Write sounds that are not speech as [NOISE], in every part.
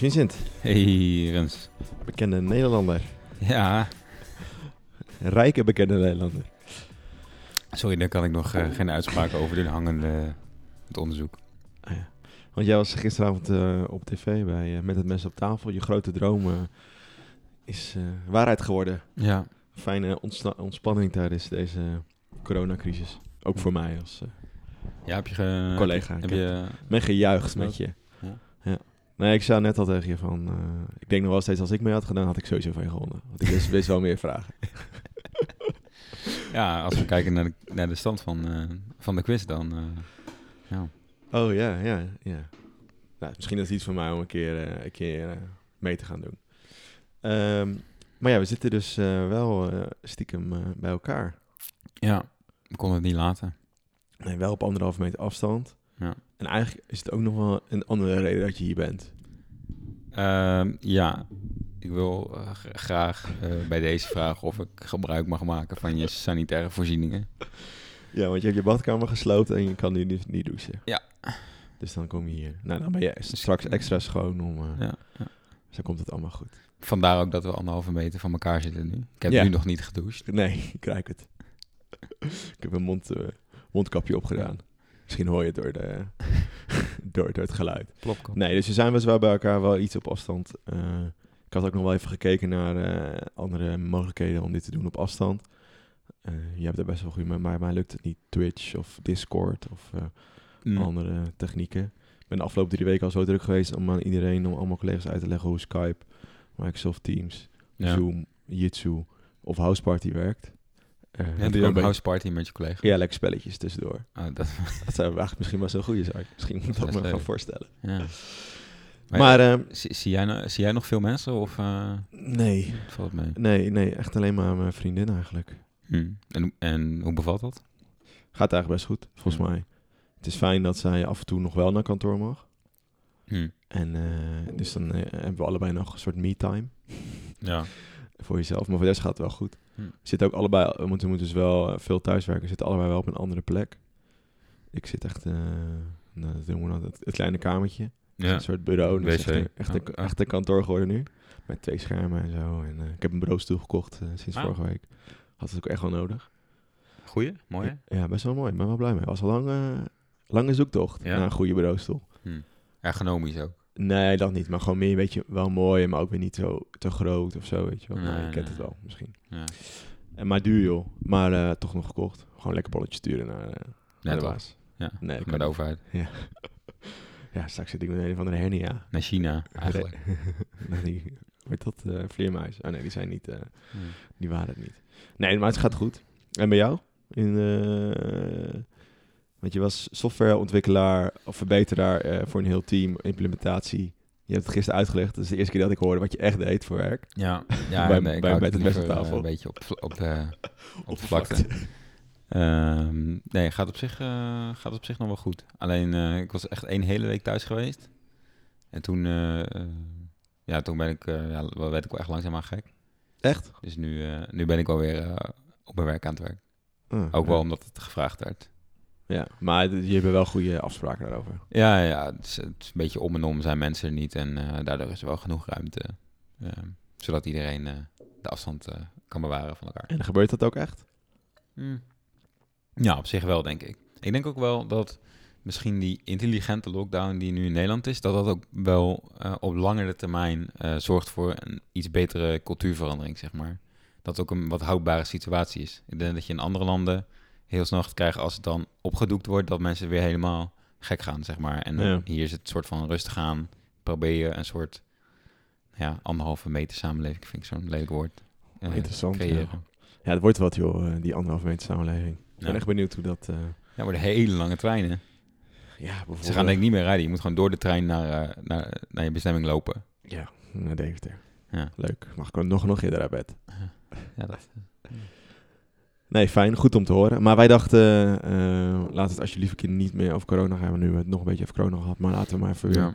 Vincent, Hey Rens. bekende Nederlander. Ja, Rijke bekende Nederlander. sorry, daar kan ik nog eh, geen uitspraken over doen hangende het onderzoek. Ah, ja. Want jij was gisteravond eh, op tv bij eh, Met het Mes op tafel. Je grote droom is waarheid geworden. Ja, Fijne ontspanning tijdens deze coronacrisis. Ook voor mij als ja heb je... Collega. Heb Ik je... ben gejuicht met je. Ja. Ja. Nee, ik zei net al tegen je van... eh, ik denk nog wel steeds, als ik mee had gedaan, had ik sowieso van je gewonnen. Want ik wist, wist wel meer vragen. [LAUGHS] Ja, als we kijken naar de, naar de stand van, eh, van de quiz dan... eh, ja. Oh ja, ja, ja. Nou, misschien is het iets voor mij om een keer, een keer mee te gaan doen. Ehm, maar ja, we zitten dus wel stiekem bij elkaar. ja, we konden het niet laten. Nee, wel op anderhalve meter afstand. Ja. En eigenlijk is het ook nog wel een andere reden dat je hier bent. Ehm, ja, ik wil eh, graag eh, bij deze vragen of ik gebruik mag maken van je sanitaire voorzieningen. Ja, want je hebt je badkamer gesloopt en je kan nu niet, niet douchen. Ja. Dus dan kom je hier. Nou, dan ben je straks extra schoon om... eh Ja, ja. Dus dan komt het allemaal goed. Vandaar ook dat we anderhalve meter van elkaar zitten nu. Ik heb Ja. nu nog niet gedoucht. Nee, [LAUGHS] ik ruik het. ik heb een mond, mondkapje opgedaan. Misschien hoor je het door, de, [LAUGHS] door, door het geluid. Plopkap. Nee, dus we zijn best wel bij elkaar wel iets op afstand. Eh, ik had ook nog wel even gekeken naar eh, andere mogelijkheden om dit te doen op afstand. Eh, je hebt er best wel goed, maar mij, lukt het niet. Twitch of Discord of Mm. andere technieken. Ik ben de afgelopen drie weken al zo druk geweest om aan iedereen, om allemaal collega's uit te leggen hoe Skype, Microsoft Teams, Ja. Zoom, Jitsu of Houseparty werkt. Eh, Ja, doe je een house party met je collega? Ja, lekker spelletjes tussendoor. Oh, dat, [LAUGHS] Dat zijn eigenlijk misschien wel zo'n goede zaak. Misschien moet ik dat Dat me gaan voorstellen. ja. Maar, ehm, zie, zie, jij, no- zie jij nog veel mensen of eh, nee, valt mee? nee, nee, echt alleen maar mijn vriendin eigenlijk. Hm. En, en hoe bevalt dat? Gaat eigenlijk best goed, volgens Ja. mij. Het is fijn dat zij af en toe nog wel naar kantoor mag. Hm. En eh, dus dan hebben we allebei nog een soort me-time Ja. [LAUGHS] voor jezelf. Maar voor de rest gaat het wel goed. Hm. Zitten ook allebei, we moeten, moeten dus wel eh, veel thuiswerken. We zitten allebei wel op een andere plek. Ik zit echt, eh nou, dat we het, kleine kamertje. ja. Een soort bureau. Dus echt, een, echt, een, echt een kantoor geworden nu. Met twee schermen en zo. En, eh, ik heb een bureaustoel gekocht sinds Ah. vorige week. Had het ook echt wel nodig. Goeie? Mooi? Ja, best wel mooi. Ik ben wel blij mee. was een lange, lange zoektocht Ja? naar een goede bureaustoel. Hm. Ergonomisch ook. Nee, dat niet. Maar gewoon meer, weet je, wel mooi. Maar ook weer niet zo te groot of zo, weet je wel. Nee, nou, je kent het wel, misschien. Ja, En maar duur, joh. Maar eh, toch nog gekocht. Gewoon lekker bolletjes sturen naar, eh, naar ja de baas. Ja, Nee, met de overheid. [LAUGHS] niet. Ja, straks zit ik met een van de hernia. Naar China, eigenlijk. [LAUGHS] Nee, weet dat, eh vleermuis. Oh nee, die zijn niet, eh, die waren het niet. Nee, maar het gaat goed. En bij jou? In, eh, want je was softwareontwikkelaar of verbeteraar eh, voor een heel team, implementatie. Je hebt het gisteren uitgelegd. Dat is de eerste keer dat ik hoorde wat je echt deed voor werk. Ja, ja [LAUGHS] Bij- nee, ik bij- bij het liever, eh, tafel. Een beetje op, op de, [LAUGHS] op de vlakte. Ehm, nee, gaat op, zich, eh, gaat op zich nog wel goed. Alleen, ik was echt één hele week thuis geweest. En toen, ja, toen ben ik, ja, werd ik wel echt langzaamaan gek. Echt? Dus nu, nu ben ik alweer op mijn werk aan het werk. Ah, Ook ja. wel omdat het gevraagd werd. Ja, maar je hebt wel goede afspraken daarover. Ja, ja het, is, het is een beetje om en om zijn mensen er niet. En eh, daardoor is er wel genoeg ruimte. ehm, zodat iedereen eh, de afstand eh, kan bewaren van elkaar. En gebeurt dat ook echt? Hmm. Ja, op zich wel, denk ik. Ik denk ook wel dat misschien die intelligente lockdown die nu in Nederland is, dat dat ook wel op langere termijn zorgt voor een iets betere cultuurverandering, zeg maar. Dat het ook een wat houdbare situatie is. Ik denk dat je in andere landen heel snel gaat krijgen als het dan opgedoekt wordt, dat mensen weer helemaal gek gaan, zeg maar. En Ja. hier is het soort van rustig aan. Probeer je een soort ja, anderhalve meter samenleving, vind ik zo'n lelijk woord. eh, Interessant, Creëren. ja. Ja, het wordt wat joh, eh, die anderhalve meter samenleving. Ik ben Ja. echt benieuwd hoe dat... eh, Ja, de hele lange treinen. ja, bijvoorbeeld... Ze gaan denk ik niet meer rijden. Je moet gewoon door de trein naar, naar, naar je bestemming lopen. Ja, naar Deventer. Ja, Leuk. Mag ik nog, nog eerder uit bed? ja dat. [LAUGHS] Nee, fijn. Goed om te horen. Maar wij dachten, eh laat het alsjeblieft een keer niet meer over corona gaan. Want nu we het nog een beetje over corona gehad. Maar laten we maar even weer Ja.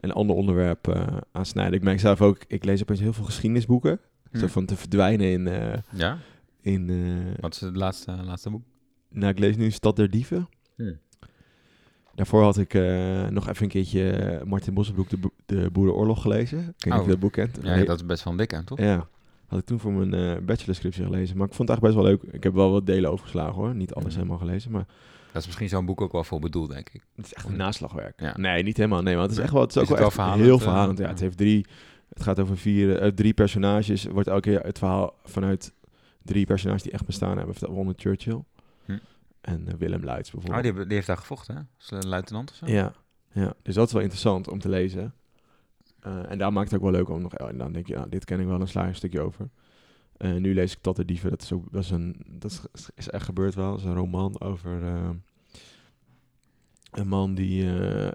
een ander onderwerp eh, aansnijden. Ik merk zelf ook, ik lees opeens heel veel geschiedenisboeken. Hm. Zo van te verdwijnen in... ja? in Wat is het laatste, laatste boek? nou, ik lees nu Stad der Dieven. Hm. Daarvoor had ik nog even een keertje Martin Bossenbroek de, Bo- de Boerenoorlog gelezen. Ik weet niet of Oh. je dat boek kent. Ja, dat is best wel een dik aan, toch? Ja, had ik toen voor mijn eh bachelorscriptie gelezen. Maar ik vond het eigenlijk best wel leuk. Ik heb wel wat delen overgeslagen hoor. Niet alles Mhm. helemaal gelezen, maar Dat is misschien zo'n boek ook wel voor bedoeld, denk ik. het is echt een naslagwerk. Ja. Nee, niet helemaal. Nee, want het is echt wel, het is ook Is wel, verhalend, heel eh, verhalend. Ja, ja. het heeft drie, het gaat over vier, eh, drie personages. Wordt elke keer het verhaal vanuit drie personages die echt bestaan hebben. Waaronder Churchill Hm. en Willem Luits Oh, bijvoorbeeld. die, hebben- die heeft daar gevochten, hè? Luitenant of zo? Ja, ja, dus dat is wel interessant om te lezen. Eh, en daar maakt het ook wel leuk om nog. en dan denk je, ja, dit ken ik wel, een sla je een stukje over. Eh, nu lees ik Tot de Dieven. Dat is ook dat is een. Dat is, is echt gebeurd wel. Dat is een roman over. eh, een man die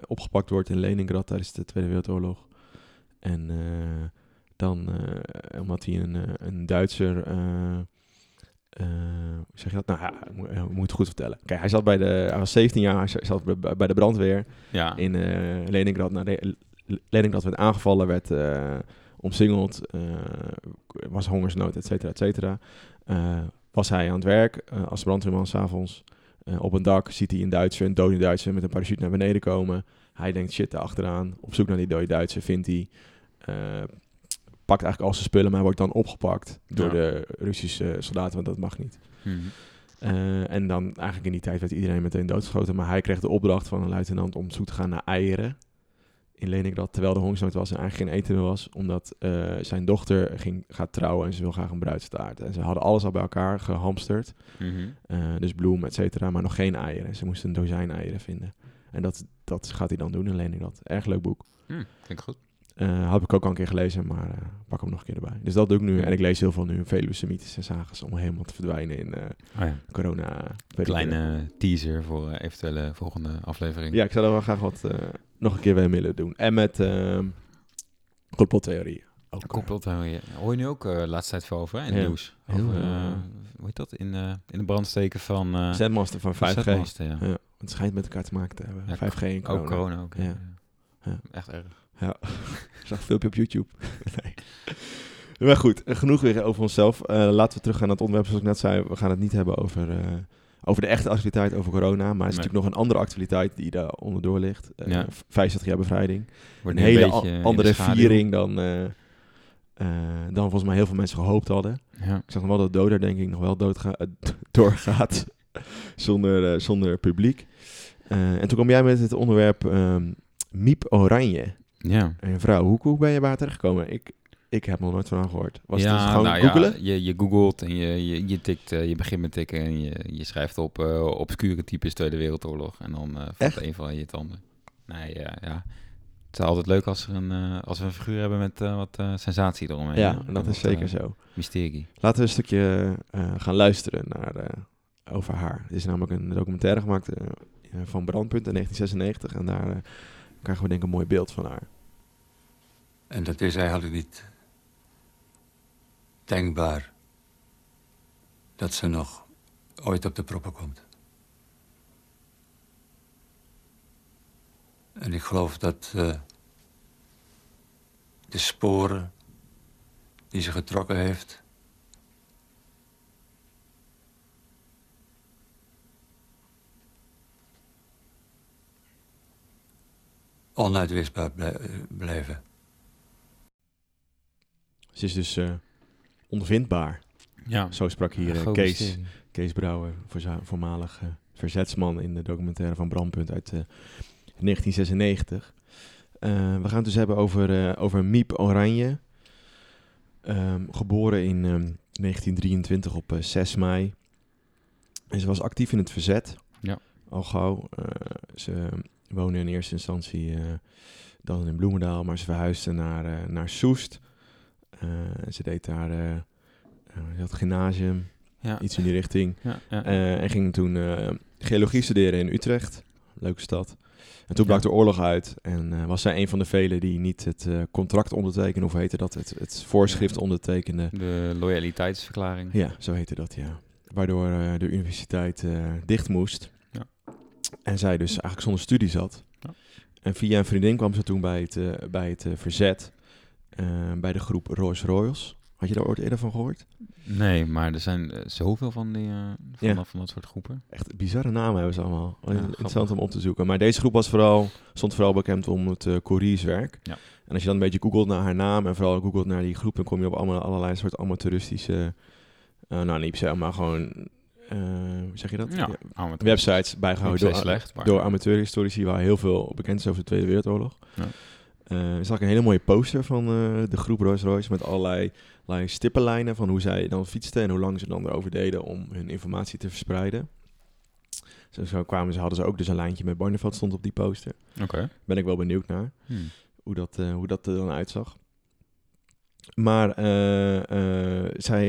opgepakt wordt in Leningrad tijdens de Tweede Wereldoorlog. En dan, omdat hij een, een Duitser. hoe zeg je dat? Nou ja, ik moet, ik moet het goed vertellen. Kijk, hij zat bij de. Hij was 17 jaar, hij zat bij- de brandweer Ja. in Leningrad. Nou, Le- Leningrad werd aangevallen, werd eh, omsingeld, eh, was hongersnood, et cetera, et cetera. Eh, was hij aan het werk als brandweerman s'avonds. avonds op een dak ziet hij een Duitser, een dode Duitser, met een parachute naar beneden komen. Hij denkt, shit, daar achteraan. Op zoek naar die dode Duitser vindt hij. pakt eigenlijk al zijn spullen, maar hij wordt dan opgepakt door Ja. de Russische soldaten, want dat mag niet. Mhm. En dan eigenlijk in die tijd werd iedereen meteen doodgeschoten. Maar hij kreeg de opdracht van een luitenant om zoek te gaan naar eieren in Leningrad. Terwijl de hongersnood was en eigenlijk geen eten meer was. Omdat eh, zijn dochter ging, gaat trouwen en ze wil graag een bruidstaart. En ze hadden alles al bij elkaar gehamsterd. Mhm. Eh, dus bloem, et cetera. Maar nog geen eieren. Ze moesten een dozijn eieren vinden. En dat, dat gaat hij dan doen in Leningrad. Erg leuk boek. Vind ik goed. Eh heb ik ook al een keer gelezen, maar eh, pak hem nog een keer erbij. Dus dat doe ik nu. En ik lees heel veel nu Veluwe-Semitische sagas om helemaal te verdwijnen in eh Oh ja. corona. Kleine teaser voor eh, eventuele volgende aflevering. Ja, ik zou er wel graag wat eh, nog een keer mee willen doen. En met ehm complottheorieën. Ook, eh, Complottheorieën. Hoor je nu ook eh, de laatste tijd veel over, hè, in Ja. nieuws. Over, eh, eh, hoe heet dat? In, eh, in de brandsteken van... eh Zendmaster van 5G. Zendmasten, ja. Ja, het schijnt met elkaar te maken te hebben. Ja, 5G en corona. Ook corona ook. Ja. Echt erg. Ik zag een filmpje op YouTube. [LAUGHS] nee. Maar goed, eh, genoeg weer over onszelf. Eh, laten we teruggaan naar het onderwerp zoals ik net zei. We gaan het niet hebben over, eh, over de echte actualiteit, over corona. Maar er is Nee. natuurlijk nog een andere actualiteit die daar onderdoor ligt. Eh, Ja. 65 jaar bevrijding. Wordt een hele andere viering dan, eh, eh, dan volgens mij heel veel mensen gehoopt hadden. Ja. Ik zag nog wel dat Doder denk ik nog wel doodga eh, [LAUGHS] doorgaat [LAUGHS] zonder, eh, zonder publiek. Eh, en toen kwam jij met het onderwerp ehm, Miep Oranje. Ja. En vrouw, hoe, hoe ben je bij terechtgekomen? Ik, ik heb nog nooit van gehoord. Was ja, het dus gewoon nou googelen? Ja, je, je googelt en je, je, je tikt, eh, je begint met tikken en je, je schrijft op eh obscure types Tweede Wereldoorlog. En dan eh valt een van je tanden. Nee, ja, ja. Het is altijd leuk als, er een, als we een figuur hebben met wat sensatie eromheen. Ja, en dat Wat, is zeker zo. Mysterie. Laten we een stukje gaan luisteren naar, over haar. Er is namelijk een documentaire gemaakt van Brandpunt in 1996. En daar krijgen we denk ik een mooi beeld van haar. En dat is eigenlijk niet denkbaar dat ze nog ooit op de proppen komt. En ik geloof dat eh, de sporen die ze getrokken heeft. onuitwisbaar blij- blijven. Ze is dus eh, onvindbaar. Ja, Zo sprak hier eh, Kees. Kees Brouwer, voormalig eh, verzetsman in de documentaire van Brandpunt uit eh, 1996. Eh, we gaan het dus hebben over, over Miep Oranje. Ehm, geboren in ehm, 1923 op eh, 6 mei. En ze was actief in het verzet. Ja. Al gauw. Ze woonde in eerste instantie dan in Bloemendaal, maar ze verhuisde naar, naar Soest. Eh, ze deed daar eh, eh, ze had gymnasium, Ja. iets in die richting. Ja, ja. En ging toen geologie studeren in Utrecht. Leuke stad. En toen brak de oorlog uit. En was zij een van de velen die niet het contract ondertekende. Of heette dat? Het, het voorschrift ondertekende. De loyaliteitsverklaring. Ja, zo heette dat, ja. Waardoor de universiteit dicht moest. Ja. En zij dus eigenlijk zonder studie zat. Ja. En via een vriendin kwam ze toen bij het, bij het verzet. Eh, bij de groep Rolls Royals. Had je daar ooit eerder van gehoord? Nee, maar er zijn eh, zoveel van, die, eh, van, Ja. dat, van dat soort groepen. Echt bizarre namen hebben ze allemaal. Ja, Interessant grappig. om op te zoeken. Maar deze groep was vooral, stond vooral bekend om het uh, courierswerk. Ja. En als je dan een beetje googelt naar haar naam en vooral googelt naar die groep, dan kom je op allemaal, allerlei soort amateuristische, nou niet se, maar gewoon, hoe zeg je dat? Ja. Websites bijgehouden door, slecht, door amateurhistorici waar heel veel bekend is over de Tweede Wereldoorlog. Ja. Er zag ik een hele mooie poster van eh, de groep Rolls Royce met allerlei, allerlei stippenlijnen van hoe zij dan fietsten en hoe lang ze dan erover deden om hun informatie te verspreiden. Zo, zo kwamen ze, hadden ze ook dus een lijntje met Barneveld stond op die poster. Oké. Ben ik wel benieuwd naar Hmm. hoe dat, eh, hoe dat er dan uitzag. Maar zij,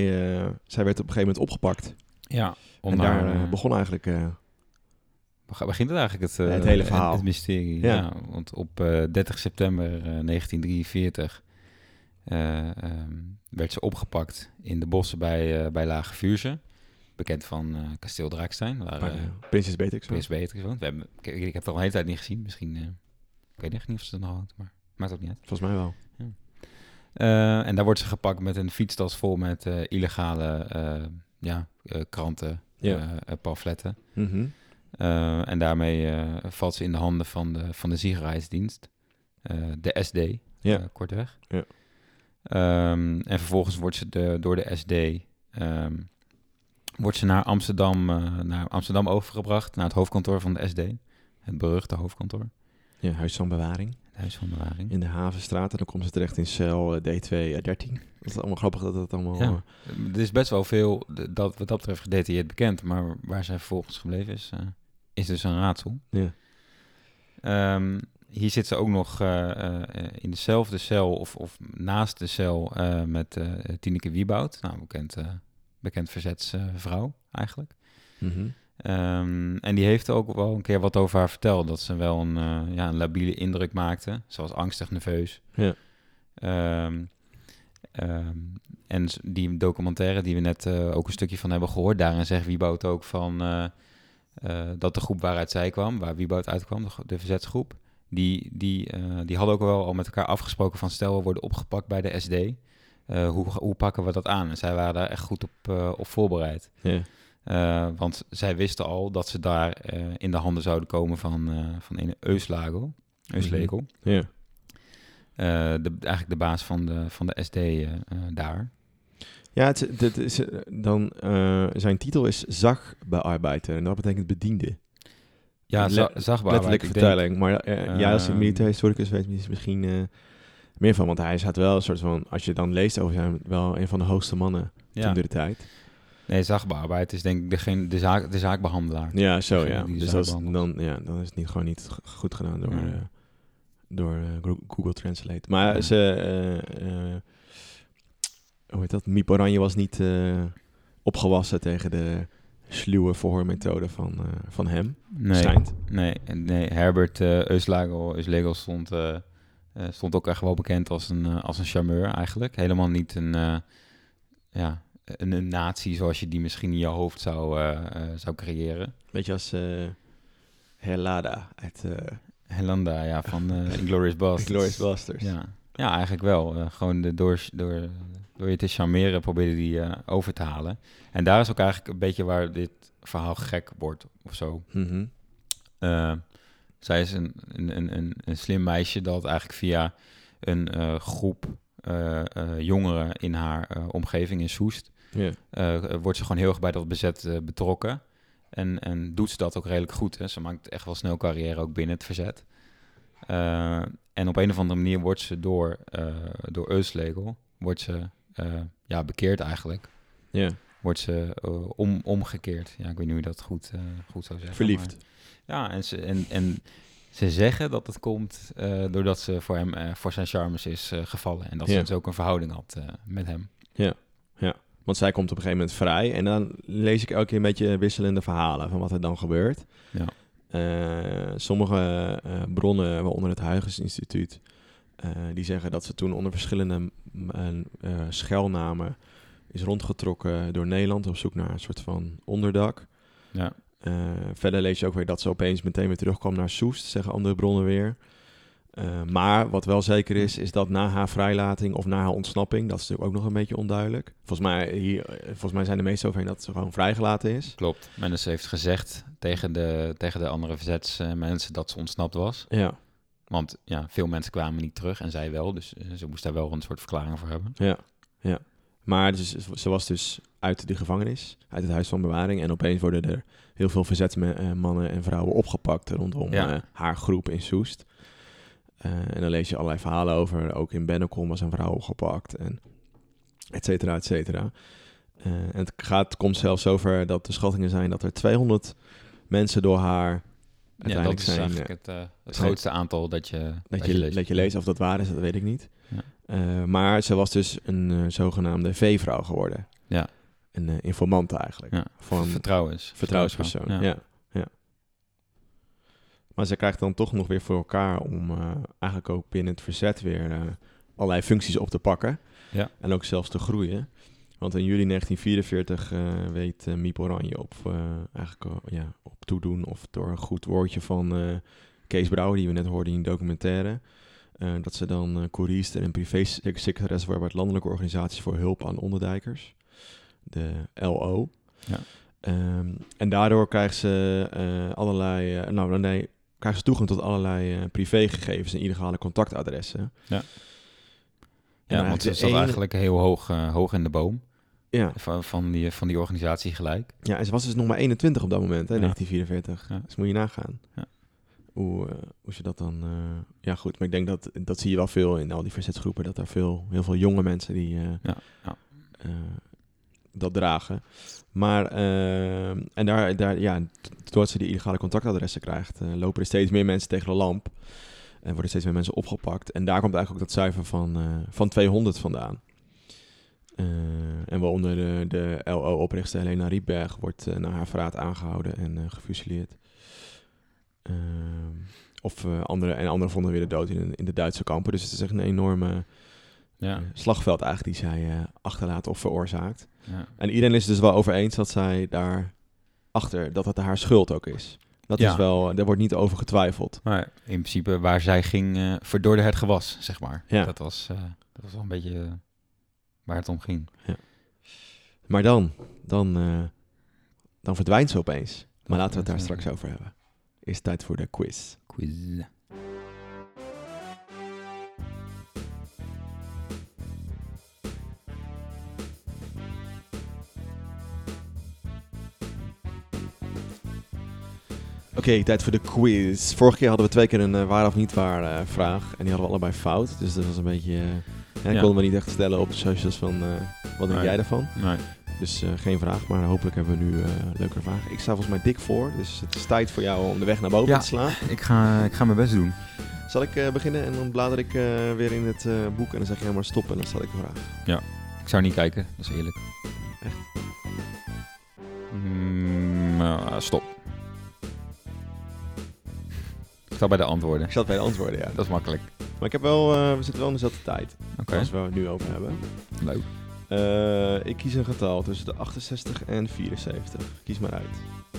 zij werd op een gegeven moment opgepakt. Ja, om en daar begon eigenlijk... Waar begint het eigenlijk, het, eh, Het hele verhaal. Het, mysterie, Ja. ja. want op eh, 30 september eh, 1943 eh, ehm, werd ze opgepakt in de bossen bij, bij Lage Vuursche. Bekend van Kasteel Draakstein, waar Prinses Beatrix was. Prins Beatrix woont. We hebben, ik, ik heb het al een hele tijd niet gezien. Misschien, eh, ik weet echt niet of ze het nog houdt, maar maakt ook niet uit. Volgens mij wel. Eh, en daar wordt ze gepakt met een fietstas vol met illegale ja, kranten, Ja. pamfletten. Eh, en daarmee eh, valt ze in de handen van de, van de eh, de SD, Ja. kortweg. Ja. Ehm, en vervolgens wordt ze de, door de SD ehm, wordt ze naar Amsterdam, naar Amsterdam overgebracht, naar het hoofdkantoor van de SD, het beruchte hoofdkantoor, Ja, huis van bewaring. het huis van bewaring. In de Havenstraat. En dan komt ze terecht in cel eh, D213. Dat is allemaal grappig dat dat allemaal... Ja. Er is best wel veel, dat, wat dat betreft, gedetailleerd bekend. Maar waar zij vervolgens gebleven is, is dus een raadsel. ja. Ehm, hier zit ze ook nog eh, eh, in dezelfde cel, of, of naast de cel, eh, met Tineke Wieboud. Nou, bekend, bekend verzetsvrouw eigenlijk. Mhm. Ehm, en die heeft ook wel een keer wat over haar verteld. Dat ze wel een, ja, een labiele indruk maakte. Ze was angstig, nerveus. Ja. Ehm, en die documentaire die we net ook een stukje van hebben gehoord... daarin zegt Wieboud ook van... eh, dat de groep waaruit zij kwam, waar Wieboud uitkwam, de, de verzetsgroep... Die, die, eh, die hadden ook wel al met elkaar afgesproken van... stel, we worden opgepakt bij de SD... eh, hoe, hoe pakken we dat aan? En zij waren daar echt goed op, op voorbereid. Ja. Want zij wisten al dat ze daar in de handen zouden komen van, van een Euslago. Euslegel. Ja. Eh, de, eigenlijk de baas van de, van de SD daar. Ja, het, is- dit is, eh, dan, eh, zijn titel is Zagbearbeider. En dat betekent bediende. Ja, Le-. Letterlijke vertelling. Maar eh, jij als Ehm. militair historicus weet misschien eh, meer van. Want hij staat wel een soort van... Als je dan leest over hem, wel een van de hoogste mannen Ja. toen de tijd. Nee, zagbaarbeid is denk ik degene, de, zaak, de zaakbehandelaar. Ja, zo Degene ja. Dus dat is, dan, ja, dan is het niet, gewoon niet goed gedaan door, Ja. door Google Translate. Maar Ja. ze... eh, eh, hoe heet dat? Miep Oranje was niet eh, opgewassen tegen de sluwe verhoormethode van, eh, van hem. Nee, nee, nee Herbert uh, Euslago, Euslegel stond, eh, eh, stond ook echt wel bekend als een, eh, als een charmeur eigenlijk. Helemaal niet een, eh, ja, een, een nazi zoals je die misschien in je hoofd zou, eh, eh, zou creëren. Beetje als eh Helada uit eh Helanda, ja, van eh Inglourious [LAUGHS] Basterds. Glorious Bastards. Ja. Ja, eigenlijk wel. Eh, gewoon de, door, door, door je te charmeren probeerde die eh, over te halen. En daar is ook eigenlijk een beetje waar dit verhaal gek wordt of zo. Mhm. Eh, zij is een, een, een, een, een slim meisje dat eigenlijk via een groep jongeren in haar omgeving in Soest... Eh, wordt ze gewoon heel erg bij dat bezet betrokken. En, en doet ze dat ook redelijk goed. Hè? Ze maakt echt wel snel carrière ook binnen het verzet. Eh, en op een of andere manier wordt ze door, eh door Euslegel... wordt ze eh, ja, bekeerd eigenlijk. ja. Wordt ze om, omgekeerd. Ja, ik weet niet hoe je dat goed, goed zou zeggen. Verliefd. maar- ja, en ze, en, en ze zeggen dat het komt doordat ze voor hem, voor zijn charmes is gevallen. En dat ze Ja. dus ook een verhouding had met hem. Want zij komt op een gegeven moment vrij. En dan lees ik elke keer een beetje wisselende verhalen van wat er dan gebeurt. Ja. Eh, sommige eh, bronnen, waaronder het Huygens Instituut, eh, die zeggen dat ze toen onder verschillende schelnamen is rondgetrokken door Nederland op zoek naar een soort van onderdak. Ja. Verder lees je ook weer dat ze opeens meteen weer terugkwam naar Soest, zeggen andere bronnen weer. Eh, maar wat wel zeker is, is dat na haar vrijlating of na haar ontsnapping, dat is natuurlijk ook nog een beetje onduidelijk. Volgens mij, hier, eh, volgens mij zijn de meesten overheen dat ze gewoon vrijgelaten is. Klopt. Mendes heeft gezegd tegen de, tegen de andere verzetsmensen dat ze ontsnapt was. Ja, Want ja, veel mensen kwamen niet terug en zij wel. Dus eh, ze moest daar wel een soort verklaring voor hebben. ja, ja. Maar dus, ze was dus uit de gevangenis, uit het huis van bewaring. En opeens worden er heel veel verzetsmannen en vrouwen opgepakt rondom Ja. haar groep in Soest. Eh, en dan lees je allerlei verhalen over. Ook in Bennekom was een vrouw opgepakt. En et cetera, et cetera. Eh, en het gaat, komt zelfs zover dat de schattingen zijn dat er 200 mensen door haar Ja, dat is zijn. eigenlijk eh, het, het zijn- grootste aantal dat je, dat, je, leest. dat je leest. Of dat waar is, dat weet ik niet. Ja. Maar ze was dus een zogenaamde V-vrouw geworden. Ja. Een informant eigenlijk. Ja. Van Vertrouwens. vertrouwenspersoon. Ja. Ja. Maar ze krijgt dan toch nog weer voor elkaar om eh, eigenlijk ook binnen het verzet weer eh, allerlei functies op te pakken. Ja. En ook zelfs te groeien. Want in juli 1944 eh, weet Miep Oranje op, eigenlijk, ja, op toedoen of door een goed woordje van Kees Brouwer, die we net hoorden in die documentaire, dat ze dan uh, koerierster en privésecretaresse wordt bij Landelijke Organisatie voor Hulp aan Onderdijkers, de LO. Ja. Ehm, en daardoor krijgt ze eh, allerlei, eh, nou nee, krijgt ze toegang tot allerlei eh, privégegevens en illegale contactadressen. Ja. En Ja, want ze zat eigenlijk heel hoog, eh, hoog in de boom Ja, van, van, die, van die organisatie gelijk. ja, en ze was dus nog maar 21 op dat moment, hè, Ja. 1944. Ja. Dus moet je nagaan. Ja. Hoe, eh, hoe ze dat dan... ja, goed, maar ik denk dat dat zie je wel veel in al die verzetsgroepen, dat er veel, heel veel jonge mensen die Ja, ja. dat dragen. Maar, eh, en daar, daar, ja, doordat ze die illegale contactadressen krijgt, eh, lopen er steeds meer mensen tegen de lamp. En worden steeds meer mensen opgepakt. En daar komt eigenlijk ook dat cijfer van, eh, van 200 vandaan. En waaronder de, de LO-oprichter Helena Rietberg wordt eh, na haar verraad aangehouden en gefusilleerd. Ehm, of andere, en anderen vonden weer de dood in, in de Duitse kampen. Dus het is echt een enorme Ja, eh, slagveld eigenlijk die zij eh, achterlaat of veroorzaakt. ja. En iedereen is het dus wel over eens dat zij daar achter, dat het haar schuld ook is. Dat Ja. is wel, daar wordt niet over getwijfeld. Maar in principe waar zij ging, eh verdorde het gewas, zeg maar. Ja. Dat, was, eh, dat was wel een beetje eh, waar het om ging. Maar dan, dan, eh, dan verdwijnt ze opeens. Maar laten we het daar straks over hebben. Is tijd voor de quiz. Quiz. Oké, tijd voor de quiz. Vorige keer hadden we twee keer een eh, waar of niet waar eh, vraag. En die hadden we allebei fout. Dus dat was een beetje... eh ja, Ja. konden we niet echt stellen op de socials van... eh, wat denk Nee. jij daarvan? Nee. Dus eh, geen vraag, maar hopelijk hebben we nu eh leukere vragen. Ik sta volgens mij dik voor, dus het is tijd voor jou om de weg naar boven Ja. te slaan. Ik ga, ik ga mijn best doen. Zal ik eh, beginnen en dan blader ik eh, weer in het eh, boek en dan zeg je maar stop en dan stel ik een vraag. Ik zou niet kijken, dat is eerlijk. Echt? Mm, eh, stop. Bij de antwoorden. Ik zat bij de antwoorden, ja. Dat is makkelijk. Maar ik heb wel, eh, we zitten wel in dezelfde tijd, Oké, als we het nu over hebben. leuk. Eh, ik kies een getal tussen de 68 en 74. Kies maar uit.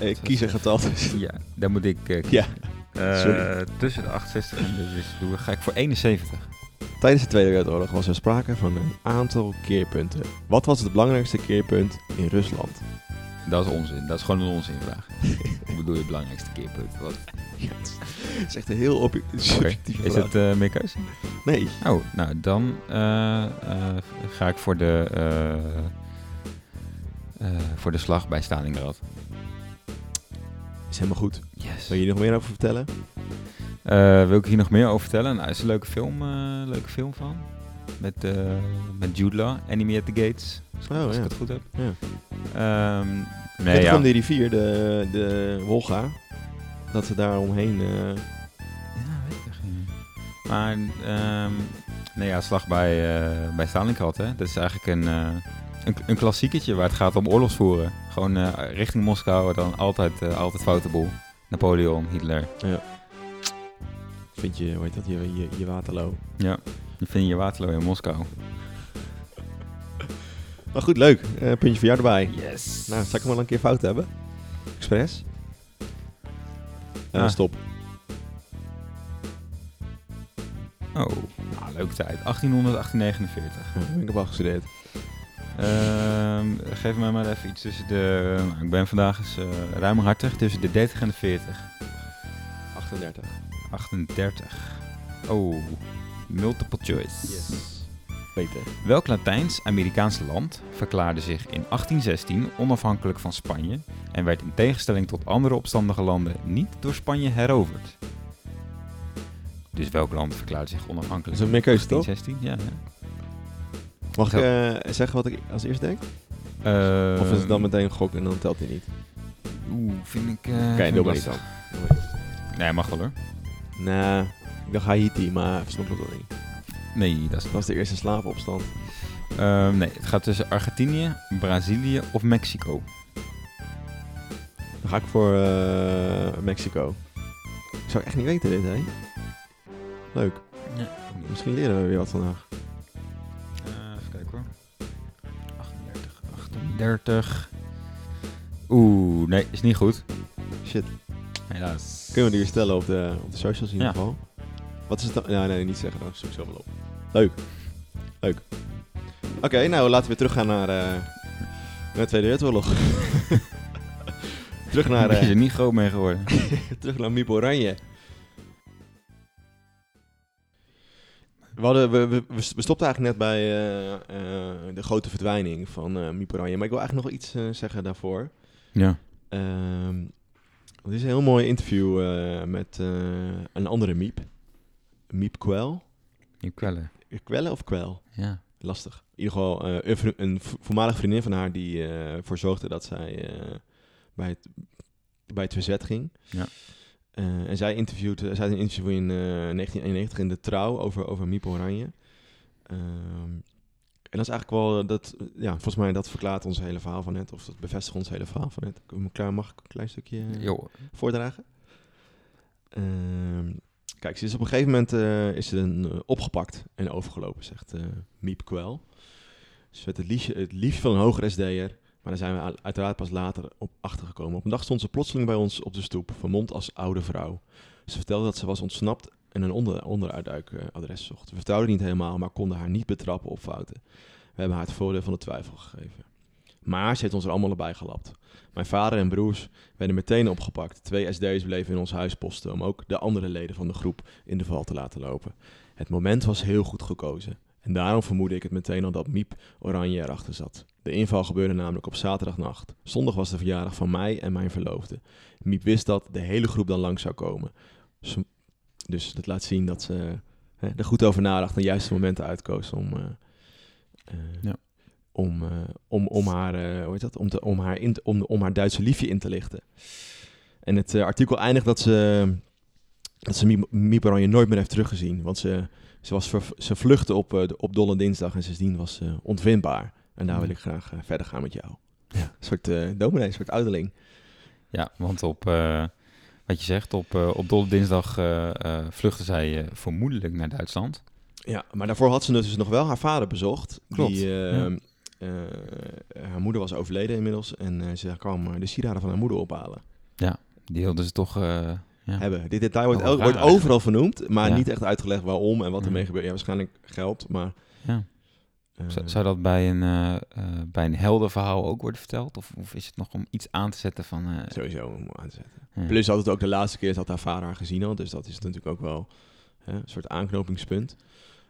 Eh, ik kies een getal tussen... Ja, dan moet ik... eh, Ja, sorry. tussen de 68 en de dus ga ik voor 71. Tijdens de Tweede Wereldoorlog was er sprake van een aantal keerpunten. Wat was het belangrijkste keerpunt in Rusland? Dat is onzin. Dat is gewoon een onzinvraag. [LAUGHS] Hoe bedoel je het belangrijkste keerpunt? Wat? [LAUGHS] Ja, het is echt een heel obje- Oké, subjectieve Is het eh meer keuze? Nee. Oh, nou dan eh, eh, ga ik voor de, voor de slag bij Stalingrad. Is helemaal goed. Yes. Wil je hier nog meer over vertellen? Wil ik hier nog meer over vertellen? Nou, is een leuke film, leuke film van. Met, eh, met Jude Law, Enemy at the Gates. Oh, als ja. ik het goed heb. Ja. Ehm, Nee, het ja. om die rivier, de, de Wolga. Dat ze daar omheen... eh, Ja, weet ik niet. Maar, ehm nee ja, slag bij, eh bij Stalingrad, hè. Dat is eigenlijk een, een, een klassieketje waar het gaat om oorlogsvoeren. Gewoon richting Moskou, dan altijd, altijd foute boel. Napoleon, Hitler. vind je, hoe heet dat, je, je, je Waterloo. Ja, die vind je Waterloo in Moskou. Maar goed, leuk. Eh, puntje voor jou erbij. Yes. Nou, zal ik hem wel een keer fout hebben? Express? Eh, Ah. Stop. Oh, nou, leuke tijd. 1800, 1849. Ja, daar ben ik op afgestudeerd. Ehm, geef mij maar even iets tussen de... nou, ik ben vandaag eens eh, ruimhartig tussen de 30 en de 40. 38. 38. Oh, multiple choice. Beter. Welk Latijns-Amerikaanse land verklaarde zich in 1816 onafhankelijk van Spanje en werd in tegenstelling tot andere opstandige landen niet door Spanje heroverd? Dus welk land verklaarde zich Dat onafhankelijk? is meer keuze, toch? 1816, ja. ja. Mag ik eh, zeggen wat ik als eerst denk? Eh, Of is het dan meteen een gok en dan telt hij niet? Oeh, vind ik... eh, Oké, doe maar niet lastig. dan. Nee, mag wel hoor. Nee, ik dacht Haiti, maar snap ik dat niet. Nee, dat is Dat was de eerste slavenopstand. Ehm, nee, het gaat tussen Argentinië, Brazilië of Mexico. Dan ga ik voor eh, Mexico. Ik zou echt niet weten dit, hè? Leuk. Misschien leren we weer wat vandaag. Eh, even kijken hoor. 38, 38. Oeh, nee, is niet goed. Shit. Helaas. Kunnen we die weer stellen op de, op de socials in Ja. ieder geval? Wat is het dan? Nee, niet zeggen. Dan zoek ik zo wel op. Leuk. Leuk. Oké, nou laten we weer teruggaan naar, eh naar de Tweede Wereldoorlog. [LAUGHS] terug naar, is eh, er niet groot mee geworden. [LAUGHS] terug naar Miep Oranje. We, hadden, we, we, we stopten eigenlijk net bij eh, de grote verdwijning van eh Miep Oranje. Maar ik wil eigenlijk nog iets zeggen daarvoor. Ja. Ehm het is een heel mooi interview met een andere Miep. Miep Kwel. Niet kwellen. Kwellen of Kwel? Ja. Lastig. In ieder geval eh, een, een voormalige vriendin van haar die eh, ervoor zorgde dat zij eh, bij, het, bij het verzet ging. Ja. Eh, en zij interviewde, zij had een interview in eh, 1991 in de Trouw over, over Miep Oranje. Ehm, en dat is eigenlijk wel, dat, ja, volgens mij dat verklaart ons hele verhaal van net, of dat bevestigt ons hele verhaal van net. Mag ik een klein stukje eh, Jo. voordragen? Ehm, kijk, ze is op een gegeven moment eh, is ze eh, opgepakt en overgelopen, zegt eh, Miep Kwel. Ze werd het liefje, het van een hoger SD'er, maar daar zijn we uiteraard pas later op achtergekomen. Op een dag stond ze plotseling bij ons op de stoep, vermomd als oude vrouw. Ze vertelde dat ze was ontsnapt en een onder, onderuitduikadres zocht. We vertrouwden niet helemaal, maar konden haar niet betrappen op fouten. We hebben haar het voordeel van de twijfel gegeven. Maar ze heeft ons er allemaal bij gelapt. Mijn vader en broers werden meteen opgepakt. Twee SD'ers bleven in ons huis posten om ook de andere leden van de groep in de val te laten lopen. Het moment was heel goed gekozen. En daarom vermoedde ik het meteen al dat Miep Oranje erachter zat. De inval gebeurde namelijk op zaterdagnacht. Zondag was de verjaardag van mij en mijn verloofde. Miep wist dat de hele groep dan lang zou komen. Dus dat laat zien dat ze hè, er goed over nadacht en de juiste momenten uitkoos om, eh, eh, Ja. Om, eh, om, om, haar, eh, hoe heet dat? Om, te, om, haar in te- om, om haar Duitse liefje in te lichten. En het eh, artikel eindigt dat ze, dat ze Miep- Miep Oranje nooit meer heeft teruggezien. Want ze, ze, was ver- ze vluchtte op, op Dolle Dinsdag en sindsdien was ze ontvindbaar. En daar wil ik graag verder gaan met jou. Ja. Een soort uh, dominee, een soort ouderling. Ja, want op, wat je zegt, op, op Dolle Dinsdag vluchtte zij vermoedelijk naar Duitsland. Ja, maar daarvoor had ze dus nog wel haar vader bezocht. Klopt, Die, ja. Eh, haar moeder was overleden inmiddels en eh, ze kwam eh, de sieraden van haar moeder ophalen. Die hielden ze toch... ja. Hebben. Dit detail wordt, wordt eigenlijk. overal vernoemd, maar Ja. niet echt uitgelegd waarom en wat ermee Ja. gebeurt. Ja, waarschijnlijk geld, maar... Ja. Zou- dat bij een, eh, eh, bij een heldenverhaal ook worden verteld? Of, of is het nog om iets aan te zetten van... Sowieso om aan te zetten. ja. Plus had het ook de laatste keer dat haar vader haar gezien had. Dus dat is natuurlijk ook wel hè, een soort aanknopingspunt.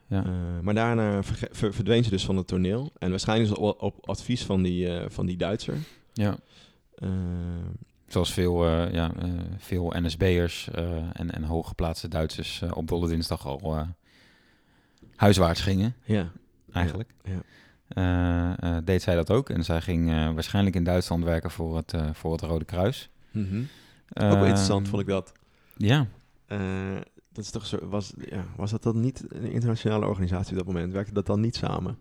Ja. Eh, maar daarna ver- verdween ze dus van het toneel. En waarschijnlijk is het op, op advies van die, eh, van die Duitser. ja. Eh, Zoals veel, eh, ja, eh, veel NSB'ers eh, en, en hooggeplaatste Duitsers eh, op Dolle Dinsdag al eh, huiswaarts gingen, ja. eigenlijk. Ja, Eh, eh, deed zij dat ook. En zij ging eh, waarschijnlijk in Duitsland werken voor het, eh, voor het Rode Kruis. Mhm. Ook wel interessant vond ik dat. Ja, Eh, dat is toch zo, was, ja, was dat dan niet een internationale organisatie op dat moment? Werkte dat dan niet samen?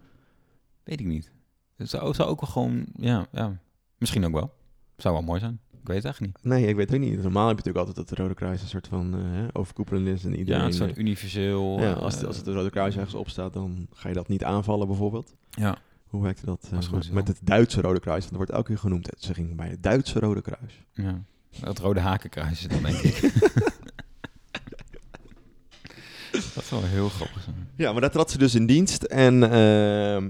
weet ik niet. Het zou, zou ook wel gewoon, ja, ja, misschien ook wel. Zou wel mooi zijn. Ik weet het echt niet. Nee, ik weet het ook niet. Normaal heb je natuurlijk altijd dat de Rode Kruis een soort van eh, hè, overkoepelend is. En iedereen, ja, het is eh, universeel... ja, eh, als, het, als het Rode Kruis ergens op staat, dan ga je dat niet aanvallen bijvoorbeeld. ja, Hoe werkte dat eh, goed met, het Duitse Rode Kruis? Want dat wordt elke keer genoemd. Ze ging bij het Duitse Rode Kruis. ja. Het Rode Hakenkruis dan, denk ik. [LAUGHS] Dat heel grappig zijn. Ja, maar daar trad ze dus in dienst. En ehm,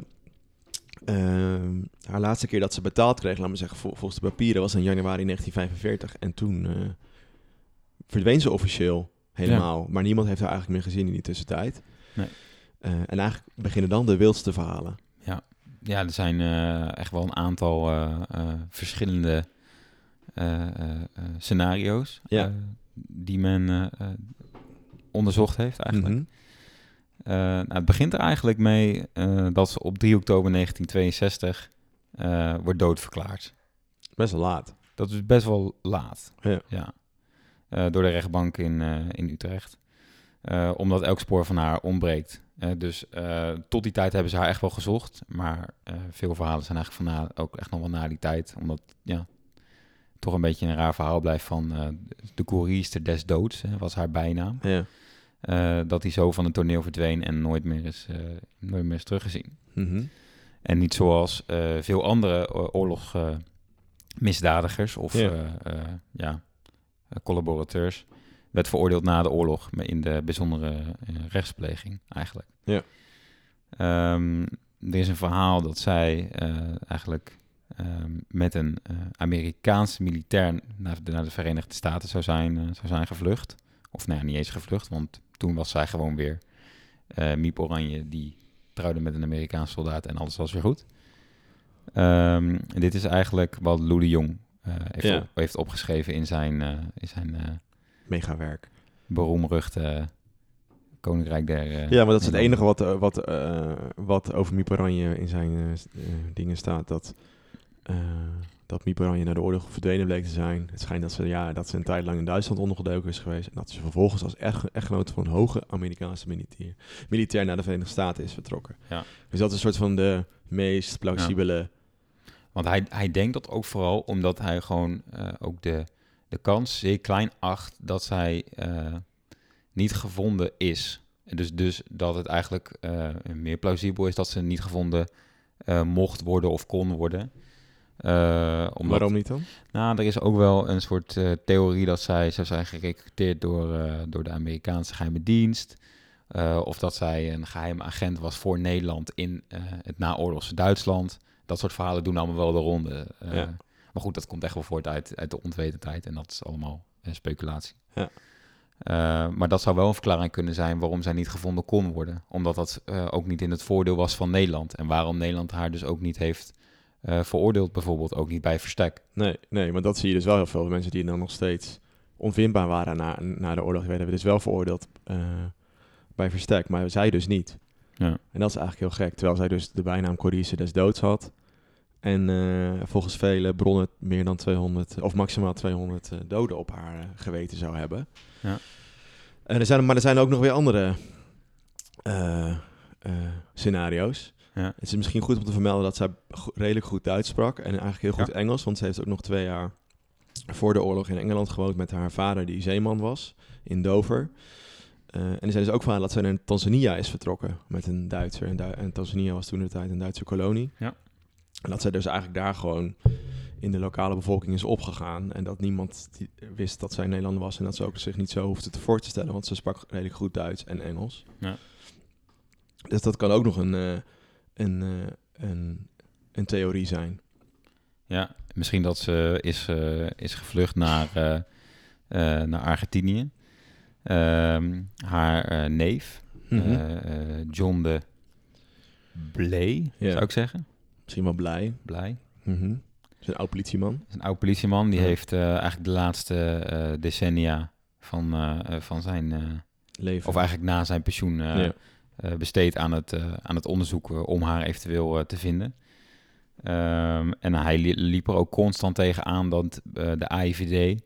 ehm, haar laatste keer dat ze betaald kreeg, laat me zeggen, vol- volgens de papieren, was in januari 1945. En toen eh, verdween ze officieel helemaal. Maar niemand heeft haar eigenlijk meer gezien in die tussentijd. Nee. Eh, en eigenlijk beginnen dan de wildste verhalen. Ja, er zijn eh, echt wel een aantal verschillende scenario's Ja. die men onderzocht heeft eigenlijk. Mhm. Eh, nou, het begint er eigenlijk mee eh, dat ze op 3 oktober 1962 eh, wordt doodverklaard. Best wel laat. Dat is best wel laat. Ja. Eh, door de rechtbank in, in Utrecht. Omdat elk spoor van haar ontbreekt. Dus tot die tijd hebben ze haar echt wel gezocht. Maar veel verhalen zijn eigenlijk van na, ook echt nog wel na die tijd. Omdat ja, toch een beetje een raar verhaal blijft van de koeriester des doods, hè, was haar bijnaam. Ja. Eh, dat hij zo van het toneel verdween en nooit meer is, eh, nooit meer is teruggezien. Mhm. En niet zoals eh, veel andere oorlogsmisdadigers of Ja. ja, collaborateurs. Werd veroordeeld na de oorlog in de bijzondere rechtspleging eigenlijk. Ja. Ehm, er is een verhaal dat zij eigenlijk ehm, met een Amerikaanse militair naar de, naar de Verenigde Staten zou zijn, zou zijn gevlucht. Of nou ja, niet eens gevlucht, want toen was zij gewoon weer eh Miep Oranje die trouwde met een Amerikaanse soldaat en alles was weer goed. Ehm, en dit is eigenlijk wat Lou de Jong eh, heeft, Ja. op- heeft opgeschreven in zijn, eh, in zijn eh Mega werk. beroemruchte Koninkrijk der... Ja, maar dat is het enige wat, wat, eh, wat over Miep Oranje in zijn dingen staat. Dat, eh, dat Miep Oranje naar de oorlog verdwenen bleek te zijn. Het schijnt dat ze, ja, dat ze een tijd lang in Duitsland ondergedoken is geweest. En dat ze vervolgens als echt, echtgenoot van een hoge Amerikaanse militair, militair naar de Verenigde Staten is vertrokken. Ja. Dus dat is een soort van de meest plausibele... Want hij, hij denkt dat ook vooral omdat hij gewoon eh, ook de, de kans zeer klein acht dat zij eh, niet gevonden is. En dus, dus dat het eigenlijk eh, meer plausibel is dat ze niet gevonden mocht worden of kon worden. Eh, omdat, Waarom niet dan? Nou, er is ook wel een soort eh, theorie dat zij zou zijn gerecruiteerd door, eh, door de Amerikaanse geheime dienst. Of dat zij een geheime agent was voor Nederland in het naoorlogse Duitsland. Dat soort verhalen doen allemaal wel de ronde. Ja. Maar goed, dat komt echt wel voort uit, uit de onwetendheid. En dat is allemaal speculatie. Ja. Maar dat zou wel een verklaring kunnen zijn waarom zij niet gevonden kon worden. Omdat dat ook niet in het voordeel was van Nederland. En waarom Nederland haar dus ook niet heeft eh, veroordeeld, bijvoorbeeld ook niet bij verstek. Nee, nee, maar dat zie je dus wel heel veel mensen die dan nog steeds onvindbaar waren na, na de oorlog. Werden dus wel veroordeeld eh, bij verstek, maar zij dus niet. Ja. En dat is eigenlijk heel gek, terwijl zij dus de bijnaam Corice des doods had. En eh, volgens vele bronnen meer dan 200, of maximaal 200 eh, doden op haar geweten zou hebben. Ja. En er zijn, maar er zijn ook nog weer andere eh, eh, scenario's. Ja. Het is misschien goed om te vermelden dat zij redelijk goed Duits sprak en eigenlijk heel goed Ja. Engels, want ze heeft ook nog twee jaar voor de oorlog in Engeland gewoond met haar vader die zeeman was in Dover. Eh, en er zijn dus ook verhalen dat zij naar Tanzania is vertrokken met een Duitser. En, Du- en Tanzania was toen de tijd een Duitse kolonie. Ja. En dat zij dus eigenlijk daar gewoon in de lokale bevolking is opgegaan. En dat niemand wist dat zij Nederlander was. En dat ze ook zich niet zo hoefde te voor te stellen. Want ze sprak redelijk goed Duits en Engels. Ja. Dus dat kan ook nog een, eh, een, eh, een, een theorie zijn. Ja, misschien dat ze is, eh, is gevlucht naar, eh, naar Argentinië. Ehm, haar neef, Mhm. John de Blay, Ja. zou ik zeggen. Misschien wel blij. Blij. Mhm. is een oud politieman. is een oud politieman. Die Ja. heeft eigenlijk de laatste decennia van, van zijn... Leven. of eigenlijk na zijn pensioen Ja. Eh, besteed aan het, eh, aan het onderzoek eh, om haar eventueel te vinden. Ehm, en hij li- liep er ook constant tegen aan dat de AIVD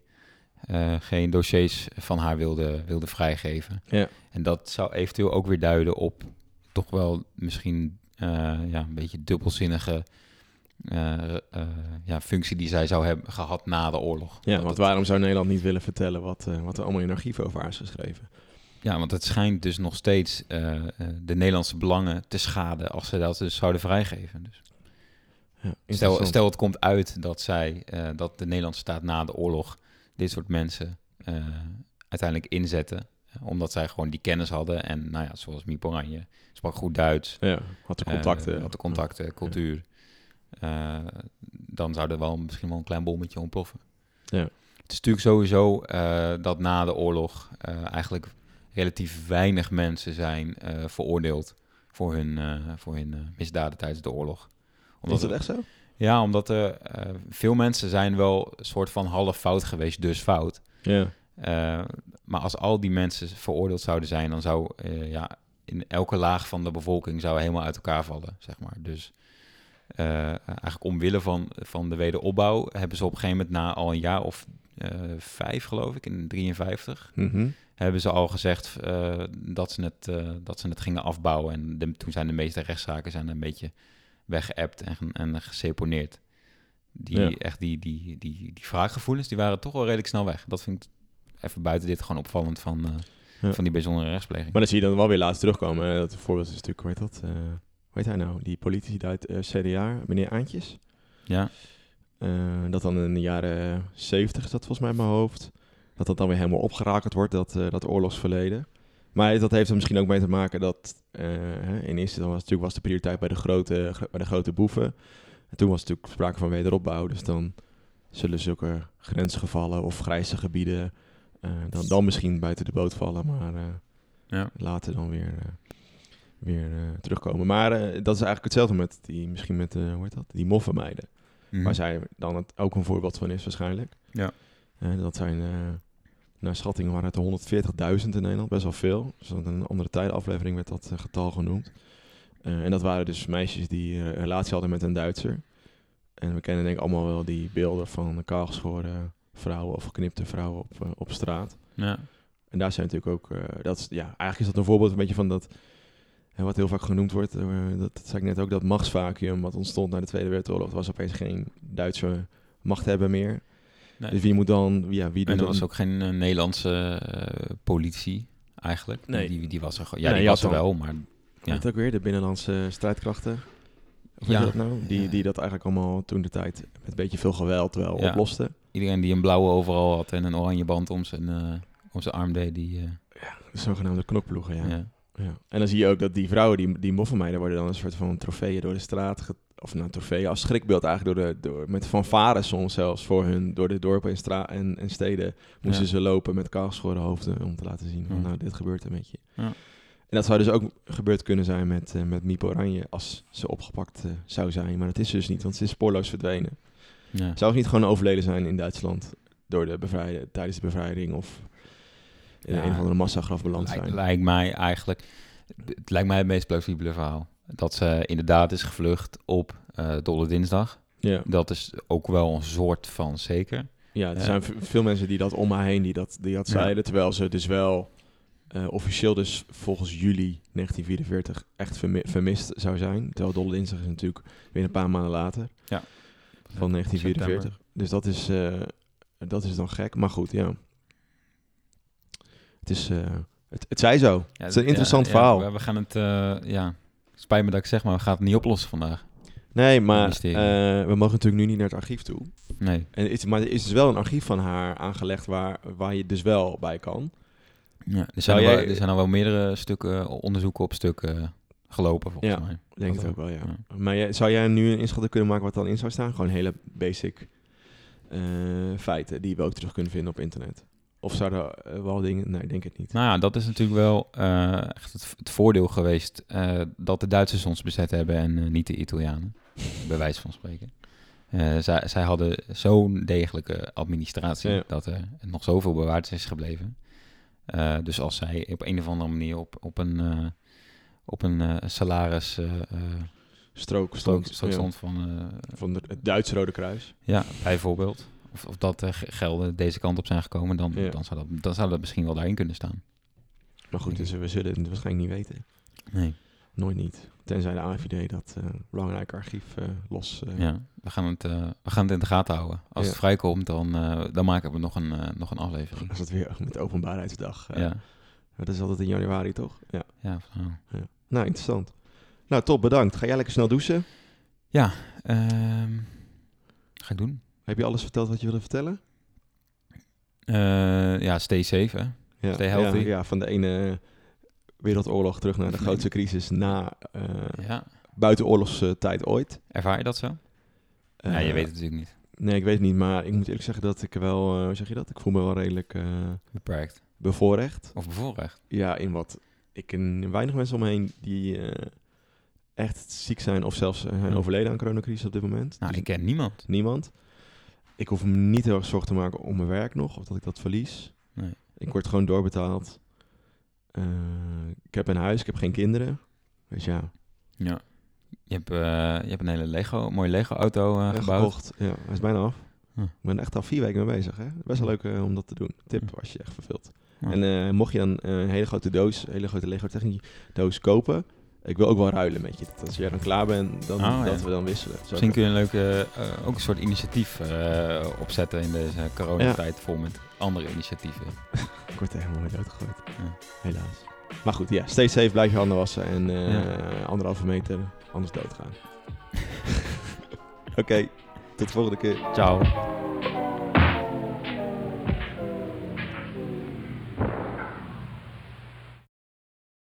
geen dossiers van haar wilde, wilde vrijgeven. Ja. En dat zou eventueel ook weer duiden op toch wel misschien ja, een beetje dubbelzinnige ja, functie die zij zou hebben gehad na de oorlog. Ja, want waarom zou Nederland niet willen vertellen wat, wat er allemaal in archieven over haar is geschreven? Ja, want het schijnt dus nog steeds eh, eh, de Nederlandse belangen te schaden als ze dat dus zouden vrijgeven. Dus Ja, stel, stel het komt uit dat zij, eh, dat de Nederlandse staat na de oorlog dit soort mensen uiteindelijk inzetten omdat zij gewoon die kennis hadden. En nou ja, zoals Miep Oranje, sprak goed Duits. Ja, had de contacten. had de contacten, cultuur. Dan zou er wel misschien wel een klein bommetje ontploffen. Ja. Het is natuurlijk sowieso dat na de oorlog eigenlijk relatief weinig mensen zijn eh, veroordeeld voor hun, eh, voor hun eh, misdaden tijdens de oorlog. Is dat echt zo? Ja, omdat er veel mensen zijn wel een soort van half fout geweest, dus fout. Ja. Maar als al die mensen veroordeeld zouden zijn, dan zou ja, in elke laag van de bevolking zou helemaal uit elkaar vallen, zeg maar. Dus eigenlijk omwille van, van de wederopbouw hebben ze op een gegeven moment na al een jaar of vijf, geloof ik, in 53, Mhm. hebben ze al gezegd eh, dat, ze het, eh, dat ze het gingen afbouwen. En de- toen zijn de meeste rechtszaken zijn een beetje weggeëpt en, en geseponeerd. Die, Ja. echt die, die, die, die wraakgevoelens, die waren toch wel redelijk snel weg. Dat vind ik even buiten dit gewoon opvallend van, eh, Ja. van die bijzondere rechtspleging. Maar dan zie je dan wel weer laatst terugkomen. Eh, Dat voorbeeld is natuurlijk, hoe heet dat? Hoe heet hij nou? Die politici uit eh, CDA, meneer Aantjes. Ja, dat dan in de jaren 70 is dat volgens mij in mijn hoofd. Dat dat dan weer helemaal opgerakeld wordt, dat, eh, dat oorlogsverleden. Maar dat heeft er misschien ook mee te maken dat eh, in eerste instantie was, natuurlijk was de prioriteit bij de grote, gro- bij de grote boeven. En toen was natuurlijk sprake van wederopbouw. Dus dan zullen zulke grensgevallen of grijze gebieden eh, dan, dan misschien buiten de boot vallen. Maar eh, ja. later dan weer, eh, weer eh, terugkomen. Maar eh, dat is eigenlijk hetzelfde met die, misschien met, eh, hoe heet dat? Die moffenmeiden. Mhm. Waar zij dan het ook een voorbeeld van is waarschijnlijk. Ja. Eh, dat zijn, eh, naar schatting waren het er 140.000 in Nederland, best wel veel. Dus in een andere tijdenaflevering werd dat eh, getal genoemd. En dat waren dus meisjes die een relatie hadden met een Duitser. En we kennen denk ik allemaal wel die beelden van kaalgeschoren vrouwen of geknipte vrouwen op, op straat. ja. En daar zijn natuurlijk ook, dat is, ja, eigenlijk is dat een voorbeeld een beetje van dat, wat heel vaak genoemd wordt, eh, dat, dat zei ik net ook, dat machtsvacuum wat ontstond na de Tweede Wereldoorlog. Er was opeens geen Duitse machthebber meer. Nee. Dus wie moet dan, ja, wie doet En er was ook geen eh, Nederlandse eh, politie eigenlijk. Nee. Die, die was er gewoon. Ja, Nee, die was er wel, maar Ja. Het ook weer, de binnenlandse strijdkrachten. Of Ja. dat nou? Die, Ja. die dat eigenlijk allemaal toen de tijd met een beetje veel geweld wel Ja. oplosten. iedereen die een blauwe overal had en een oranje band om zijn, eh, om zijn arm deed, die... eh, De zogenaamde knokploegen, ja. ja. Ja. En dan zie je ook dat die vrouwen, die, die moffenmeiden, worden dan een soort van trofeeën door de straat... of nou, trofeeën als schrikbeeld eigenlijk door de, door, met fanfares soms zelfs voor hun, door de dorpen en, stra en, en steden moesten Ja. ze lopen met kaalgeschoren hoofden om te laten zien van Ja. nou, dit gebeurt er met je. Ja. En dat zou dus ook gebeurd kunnen zijn met, eh met Miep Oranje als ze opgepakt eh, zou zijn. Maar dat is dus niet, want ze is spoorloos verdwenen. Ja. Zou ze niet gewoon overleden zijn in Duitsland door de bevrijding, tijdens de bevrijding of in Ja, een andere massagraf beland Lijkt, zijn? lijkt mij eigenlijk... Het lijkt mij het meest plausibele verhaal. Dat ze inderdaad is gevlucht op eh Dolle Dinsdag. Ja, Dat is ook wel een soort van zeker. ja er Ja. zijn veel mensen die dat om me heen die dat, die dat Ja. zeiden, terwijl ze dus wel eh, officieel dus volgens juli 1944 echt vermi- vermist zou zijn. Terwijl Dolle Dinsdag is natuurlijk weer een paar maanden later. Ja. Van 1944. Dus dat is, eh, dat is dan gek. Maar goed, ja. Het is... eh, het, het zij zo. Ja, het is een ja, interessant ja, verhaal. we, we gaan het... eh, ja, spijt me dat ik zeg, maar we gaan het niet oplossen vandaag. Nee, maar eh, we mogen natuurlijk nu niet naar het archief toe. Nee. En het maar er is dus wel een archief van haar aangelegd waar, waar je dus wel bij kan. Ja, er, zijn al wel, er zijn al wel meerdere stukken, onderzoeken op stukken gelopen, volgens Ja. mij. Ik denk Dat het ook wel, ja. ja. Maar jij- zou jij nu een inschatting kunnen maken wat dan in zou staan? Gewoon hele basic feiten die we ook terug kunnen vinden op internet. Of zouden er wel dingen... Nee, ik denk het niet. Nou ja, dat is natuurlijk wel eh, echt het, het voordeel geweest eh, dat de Duitsers ons bezet hebben en eh, niet de Italianen, [LAUGHS] bij wijze van spreken. Eh, zij, zij hadden zo'n degelijke administratie Ja. dat er nog zoveel bewaard is gebleven. Eh, dus als zij op een of andere manier op, op een, eh, op een eh, salaris eh, eh, Strook, strook, stond, strook ja, stond van, eh, van het Duitse Rode Kruis. ja, bijvoorbeeld, of, of dat eh, ge- gelden deze kant op zijn gekomen, dan, Ja. dan, zou dat, dan zou dat misschien wel daarin kunnen staan. Maar goed, dus we zullen het waarschijnlijk niet weten. Nee. Nooit niet. Tenzij de AIVD dat eh belangrijke archief eh, los... Ja, we gaan het, we gaan het in de gaten houden. Als Ja. het vrijkomt, dan, dan maken we nog een, nog een aflevering. Als het weer met openbaarheidsdag. Ja, Dat is altijd in januari, toch? Ja. ja, nou. Nou, interessant. Nou, top, bedankt. Ga jij lekker snel douchen? Ehm, ga ik doen. Heb je alles verteld wat je wilde vertellen? Eh, ja, stay safe, hè. Ja, Stay healthy. Ja, ja, van de ene wereldoorlog terug naar de grootste crisis na uh, Ja. buitenoorlogstijd ooit. Ervaar je dat zo? ja, je Eh, weet het natuurlijk niet. Nee, ik weet het niet, maar ik moet eerlijk zeggen dat ik wel, hoe zeg je dat? Ik voel me wel redelijk Beperkt. bevoorrecht. Of bevoorrecht. Ja, in wat ik ken weinig mensen om me heen die echt ziek zijn of zelfs zijn Hm. overleden aan coronacrisis op dit moment. Nou, Dus ik ken niemand. niemand. Ik hoef me niet heel erg zorgen te maken om mijn werk nog, of dat ik dat verlies. Nee. Ik word gewoon doorbetaald. Eh, ik heb een huis, ik heb geen kinderen. Dus ja, Ja. Je hebt, eh, je hebt een hele Lego, mooie Lego-auto eh, ja, gebouwd. gekocht. Ja, hij is bijna af. Ik ben echt al vier weken mee bezig. Hè? Best wel leuk eh, om dat te doen. Tip als je echt verveelt. En eh, mocht je dan eh, een hele grote doos, een hele grote Lego Technic doos kopen, ik wil ook wel ruilen met je. Dat als jij dan klaar bent, dan, Oh, dat ja. we dan wisselen. Zo Misschien kun je een leuke, eh, ook een soort initiatief eh, opzetten in deze coronatijd, vol met andere initiatieven. [LAUGHS] Ik word er helemaal doodgegooid. Ja. Helaas. Maar goed, ja, stay safe, blijf je handen wassen en Ja. anderhalve meter, anders doodgaan. [LAUGHS] Oké, tot de volgende keer. Ciao.